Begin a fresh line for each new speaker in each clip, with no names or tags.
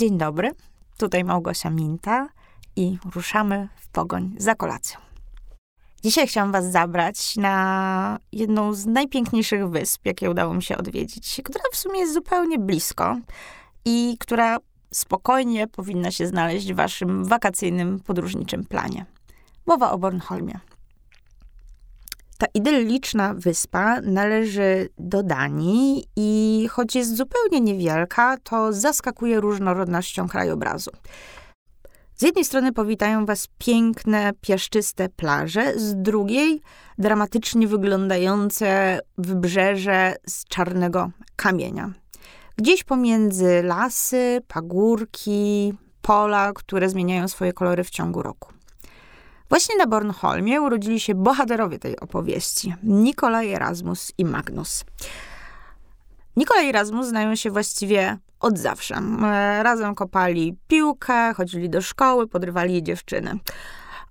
Dzień dobry, tutaj Małgosia Minta i ruszamy w pogoń za kolacją. Dzisiaj chciałam Was zabrać na jedną z najpiękniejszych wysp, jakie udało mi się odwiedzić, która w sumie jest zupełnie blisko i która spokojnie powinna się znaleźć w Waszym wakacyjnym, podróżniczym planie. Mowa o Bornholmie. Ta idylliczna wyspa należy do Danii i choć jest zupełnie niewielka, to zaskakuje różnorodnością krajobrazu. Z jednej strony powitają was piękne, piaszczyste plaże, z drugiej dramatycznie wyglądające wybrzeże z czarnego kamienia. Gdzieś pomiędzy lasy, pagórki, pola, które zmieniają swoje kolory w ciągu roku. Właśnie na Bornholmie urodzili się bohaterowie tej opowieści: Nikolaj Erasmus i Magnus. Nikolaj i Erasmus znają się właściwie od zawsze. E, razem kopali piłkę, chodzili do szkoły, podrywali dziewczyny.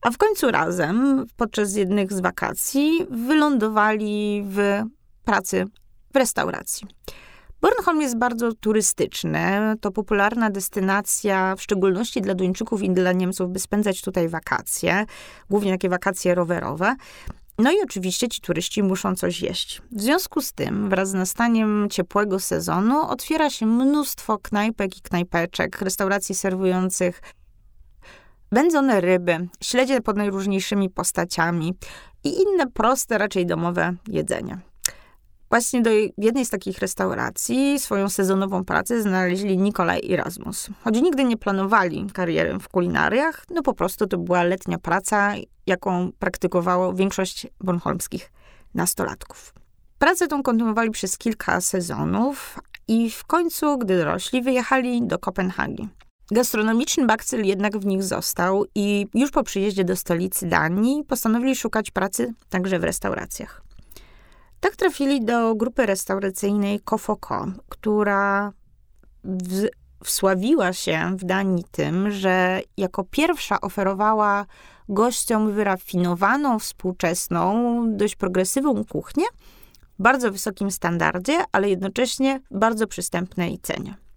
A w końcu razem, podczas jednych z wakacji, wylądowali w pracy w restauracji. Bornholm jest bardzo turystyczny. To popularna destynacja, w szczególności dla Duńczyków i dla Niemców, by spędzać tutaj wakacje, głównie takie wakacje rowerowe. No i oczywiście ci turyści muszą coś jeść. W związku z tym, wraz z nastaniem ciepłego sezonu, otwiera się mnóstwo knajpek i knajpeczek, restauracji serwujących wędzone ryby, śledzie pod najróżniejszymi postaciami i inne proste, raczej domowe jedzenie. Właśnie do jednej z takich restauracji swoją sezonową pracę znaleźli Nikolaj i Rasmus. Choć nigdy nie planowali kariery w kulinariach, no po prostu to była letnia praca, jaką praktykowało większość bornholmskich nastolatków. Pracę tą kontynuowali przez kilka sezonów i w końcu, gdy dorośli, wyjechali do Kopenhagi. Gastronomiczny bakcyl jednak w nich został i już po przyjeździe do stolicy Danii postanowili szukać pracy także w restauracjach. Tak trafili do grupy restauracyjnej Kofoko, która w, wsławiła się w Danii tym, że jako pierwsza oferowała gościom wyrafinowaną, współczesną, dość progresywną kuchnię w bardzo wysokim standardzie, ale jednocześnie bardzo przystępnej cenie.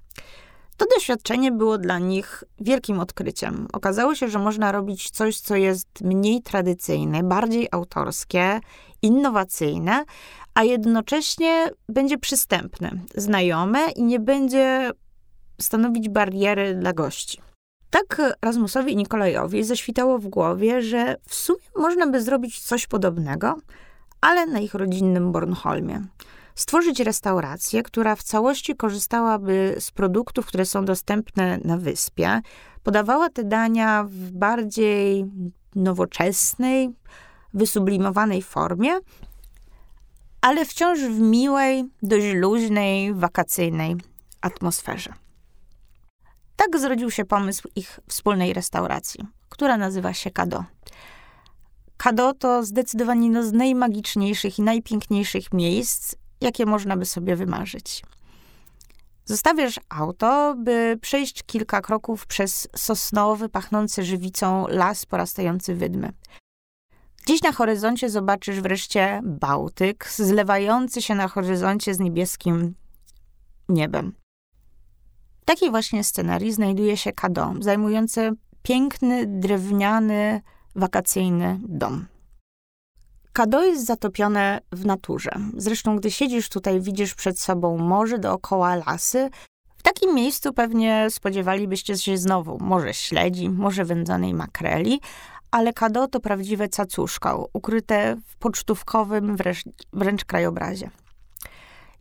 To doświadczenie było dla nich wielkim odkryciem. Okazało się, że można robić coś, co jest mniej tradycyjne, bardziej autorskie, innowacyjne, a jednocześnie będzie przystępne, znajome i nie będzie stanowić bariery dla gości. Tak Rasmusowi i Nikolajowi zaświtało w głowie, że w sumie można by zrobić coś podobnego, ale na ich rodzinnym Bornholmie stworzyć restaurację, która w całości korzystałaby z produktów, które są dostępne na wyspie, podawała te dania w bardziej nowoczesnej, wysublimowanej formie, ale wciąż w miłej, dość luźnej, wakacyjnej atmosferze. Tak zrodził się pomysł ich wspólnej restauracji, która nazywa się Kado. Kado to zdecydowanie jedno z najmagiczniejszych i najpiękniejszych miejsc, jakie można by sobie wymarzyć. Zostawiasz auto, by przejść kilka kroków przez sosnowy, pachnący żywicą las porastający wydmy. Gdzieś na horyzoncie zobaczysz wreszcie Bałtyk, zlewający się na horyzoncie z niebieskim niebem. W takiej właśnie scenarii znajduje się Kadom, zajmujący piękny, drewniany, wakacyjny dom. Kado jest zatopione w naturze. Zresztą, gdy siedzisz tutaj, widzisz przed sobą morze, dookoła lasy. W takim miejscu pewnie spodziewalibyście się znowu może śledzi, może wędzonej makreli, ale Kado to prawdziwe cacuszko, ukryte w pocztówkowym wręcz, wręcz krajobrazie.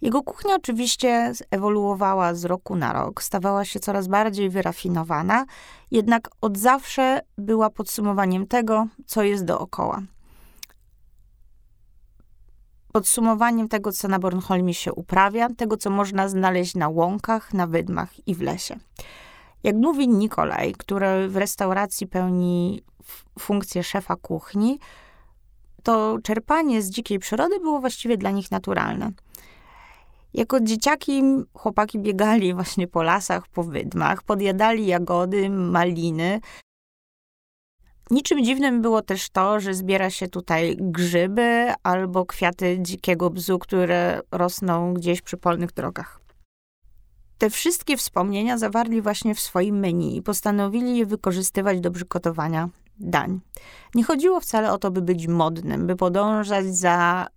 Jego kuchnia oczywiście ewoluowała z roku na rok, stawała się coraz bardziej wyrafinowana, jednak od zawsze była podsumowaniem tego, co jest dookoła podsumowaniem tego, co na Bornholmie się uprawia, tego, co można znaleźć na łąkach, na wydmach i w lesie. Jak mówi Nikolaj, który w restauracji pełni funkcję szefa kuchni, to czerpanie z dzikiej przyrody było właściwie dla nich naturalne. Jako dzieciaki chłopaki biegali właśnie po lasach, po wydmach, podjadali jagody, maliny, Niczym dziwnym było też to, że zbiera się tutaj grzyby albo kwiaty dzikiego bzu, które rosną gdzieś przy polnych drogach. Te wszystkie wspomnienia zawarli właśnie w swoim menu i postanowili je wykorzystywać do przygotowania dań. Nie chodziło wcale o to, by być modnym, by podążać za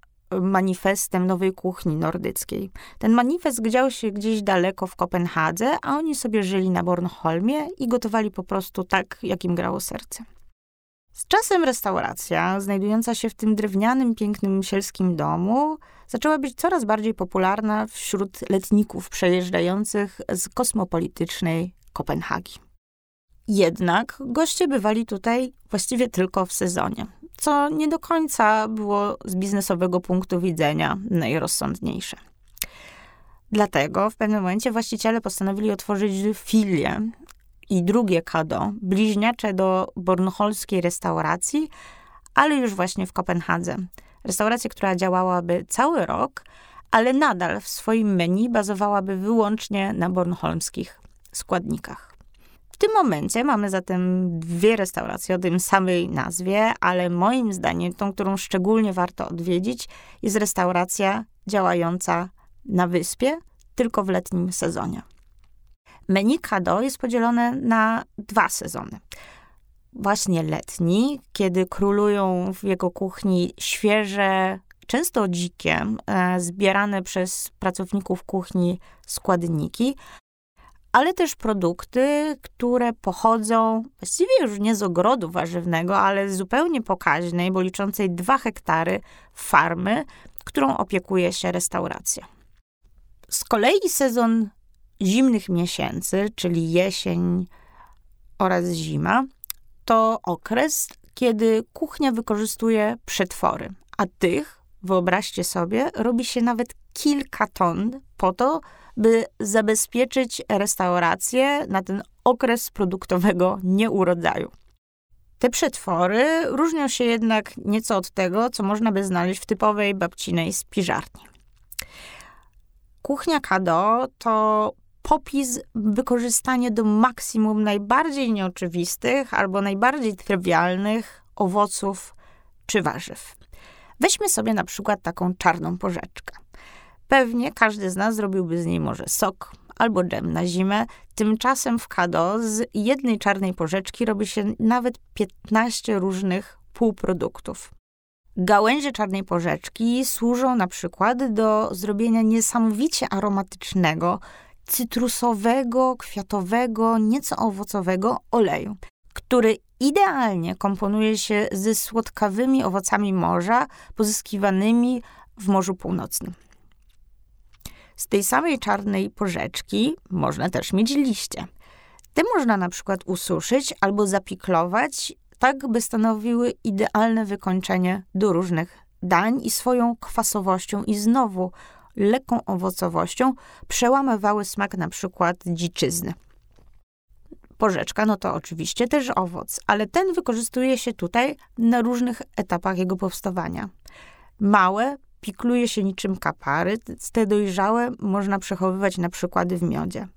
manifestem nowej kuchni nordyckiej. Ten manifest gdział się gdzieś daleko w Kopenhadze, a oni sobie żyli na Bornholmie i gotowali po prostu tak, jak im grało serce. Z czasem restauracja, znajdująca się w tym drewnianym, pięknym sielskim domu, zaczęła być coraz bardziej popularna wśród letników przejeżdżających z kosmopolitycznej Kopenhagi. Jednak goście bywali tutaj właściwie tylko w sezonie, co nie do końca było z biznesowego punktu widzenia najrozsądniejsze. Dlatego w pewnym momencie właściciele postanowili otworzyć filię i drugie kado, bliźniacze do bornholskiej restauracji, ale już właśnie w Kopenhadze. Restaurację, która działałaby cały rok, ale nadal w swoim menu bazowałaby wyłącznie na bornholmskich składnikach. W tym momencie mamy zatem dwie restauracje o tym samej nazwie, ale moim zdaniem tą, którą szczególnie warto odwiedzić, jest restauracja działająca na wyspie, tylko w letnim sezonie. Menu Kado jest podzielone na dwa sezony. Właśnie letni, kiedy królują w jego kuchni świeże, często dzikie, e, zbierane przez pracowników kuchni składniki, ale też produkty, które pochodzą właściwie już nie z ogrodu warzywnego, ale z zupełnie pokaźnej, bo liczącej dwa hektary farmy, którą opiekuje się restauracja. Z kolei sezon zimnych miesięcy, czyli jesień oraz zima, to okres, kiedy kuchnia wykorzystuje przetwory, a tych, wyobraźcie sobie, robi się nawet kilka ton po to, by zabezpieczyć restaurację na ten okres produktowego nieurodzaju. Te przetwory różnią się jednak nieco od tego, co można by znaleźć w typowej babcinej spiżarni. Kuchnia Kado to popis, wykorzystanie do maksimum najbardziej nieoczywistych albo najbardziej trywialnych owoców czy warzyw. Weźmy sobie na przykład taką czarną porzeczkę. Pewnie każdy z nas zrobiłby z niej może sok albo dżem na zimę. Tymczasem w kado z jednej czarnej porzeczki robi się nawet 15 różnych półproduktów. Gałęzie czarnej porzeczki służą na przykład do zrobienia niesamowicie aromatycznego, cytrusowego, kwiatowego, nieco owocowego oleju, który idealnie komponuje się ze słodkawymi owocami morza pozyskiwanymi w Morzu Północnym. Z tej samej czarnej porzeczki można też mieć liście. Te można na przykład ususzyć albo zapiklować, tak by stanowiły idealne wykończenie do różnych dań i swoją kwasowością i znowu lekką owocowością przełamywały smak na przykład dziczyzny. Porzeczka, no to oczywiście też owoc, ale ten wykorzystuje się tutaj na różnych etapach jego powstawania. Małe pikluje się niczym kapary, te dojrzałe można przechowywać na przykład w miodzie.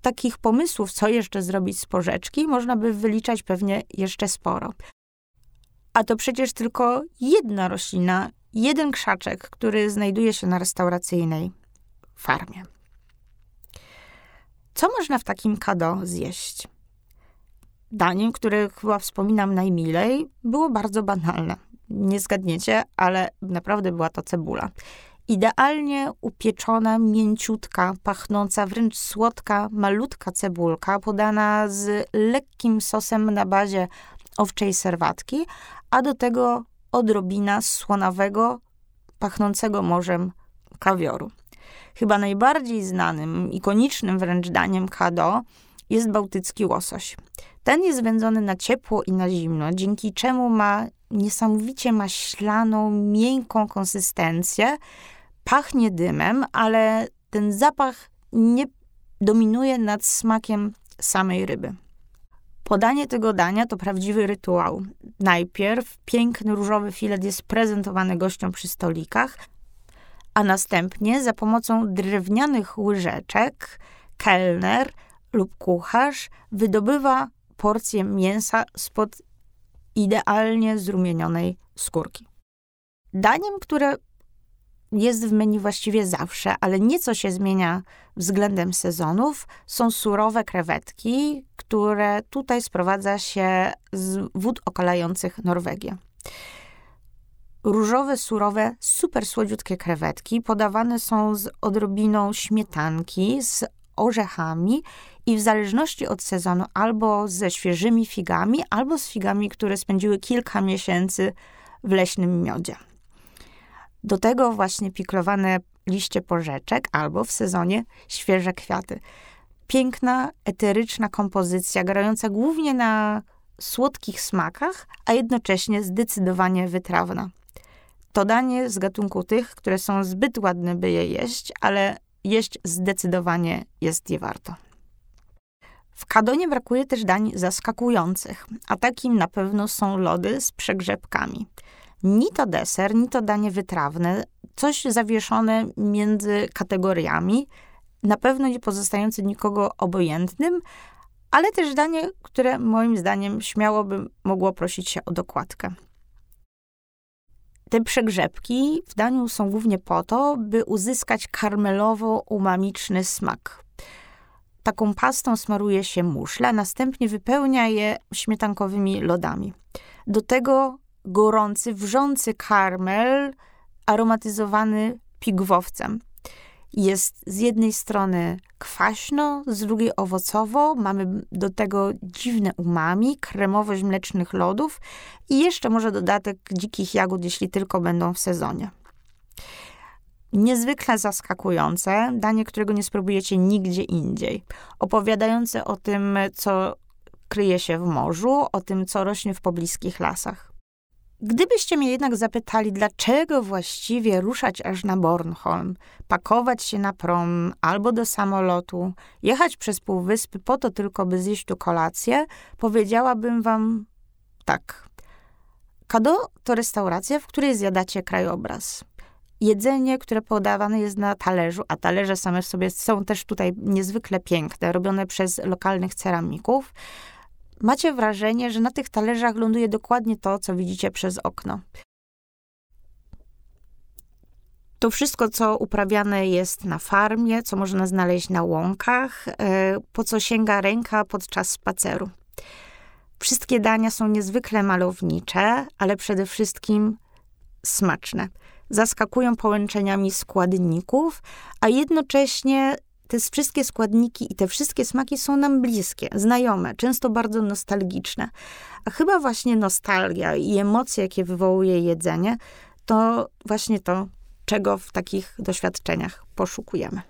Takich pomysłów, co jeszcze zrobić z porzeczki, można by wyliczać pewnie jeszcze sporo. A to przecież tylko jedna roślina jeden krzaczek, który znajduje się na restauracyjnej farmie. Co można w takim kado zjeść? Daniem, które chyba wspominam najmilej, było bardzo banalne. Nie zgadniecie, ale naprawdę była to cebula. Idealnie upieczona, mięciutka, pachnąca, wręcz słodka, malutka cebulka, podana z lekkim sosem na bazie owczej serwatki, a do tego odrobina słonawego, pachnącego morzem kawioru. Chyba najbardziej znanym, ikonicznym wręcz daniem kado jest bałtycki łosoś. Ten jest wędzony na ciepło i na zimno, dzięki czemu ma niesamowicie maślaną, miękką konsystencję, pachnie dymem, ale ten zapach nie dominuje nad smakiem samej ryby. Podanie tego dania to prawdziwy rytuał. Najpierw piękny różowy filet jest prezentowany gościom przy stolikach, a następnie za pomocą drewnianych łyżeczek kelner lub kucharz wydobywa porcję mięsa spod idealnie zrumienionej skórki. Daniem, które jest w menu właściwie zawsze, ale nieco się zmienia względem sezonów. Są surowe krewetki, które tutaj sprowadza się z wód okalających Norwegię. Różowe, surowe, super słodziutkie krewetki podawane są z odrobiną śmietanki, z orzechami i w zależności od sezonu albo ze świeżymi figami, albo z figami, które spędziły kilka miesięcy w leśnym miodzie. Do tego właśnie piklowane liście porzeczek albo w sezonie świeże kwiaty. Piękna, eteryczna kompozycja, grająca głównie na słodkich smakach, a jednocześnie zdecydowanie wytrawna. To danie z gatunku tych, które są zbyt ładne, by je jeść, ale jeść zdecydowanie jest je warto. W Kadonie brakuje też dań zaskakujących, a takim na pewno są lody z przegrzebkami. Ni to deser, ni to danie wytrawne, coś zawieszone między kategoriami, na pewno nie pozostające nikogo obojętnym, ale też danie, które moim zdaniem śmiało by mogło prosić się o dokładkę. Te przegrzebki w daniu są głównie po to, by uzyskać karmelowo-umamiczny smak. Taką pastą smaruje się muszle, następnie wypełnia je śmietankowymi lodami. Do tego gorący, wrzący karmel aromatyzowany pigwowcem. Jest z jednej strony kwaśno, z drugiej owocowo, mamy do tego dziwne umami, kremowość mlecznych lodów i jeszcze może dodatek dzikich jagód, jeśli tylko będą w sezonie. Niezwykle zaskakujące, danie, którego nie spróbujecie nigdzie indziej. Opowiadające o tym, co kryje się w morzu, o tym, co rośnie w pobliskich lasach. Gdybyście mnie jednak zapytali, dlaczego właściwie ruszać aż na Bornholm, pakować się na prom albo do samolotu, jechać przez półwyspy po to tylko, by zjeść tu kolację, powiedziałabym wam tak. Kado to restauracja, w której zjadacie krajobraz. Jedzenie, które podawane jest na talerzu, a talerze same w sobie są też tutaj niezwykle piękne, robione przez lokalnych ceramików, macie wrażenie, że na tych talerzach ląduje dokładnie to, co widzicie przez okno. To wszystko, co uprawiane jest na farmie, co można znaleźć na łąkach, e, po co sięga ręka podczas spaceru. Wszystkie dania są niezwykle malownicze, ale przede wszystkim smaczne. Zaskakują połączeniami składników, a jednocześnie te wszystkie składniki i te wszystkie smaki są nam bliskie, znajome, często bardzo nostalgiczne. A chyba właśnie nostalgia i emocje, jakie wywołuje jedzenie, to właśnie to, czego w takich doświadczeniach poszukujemy.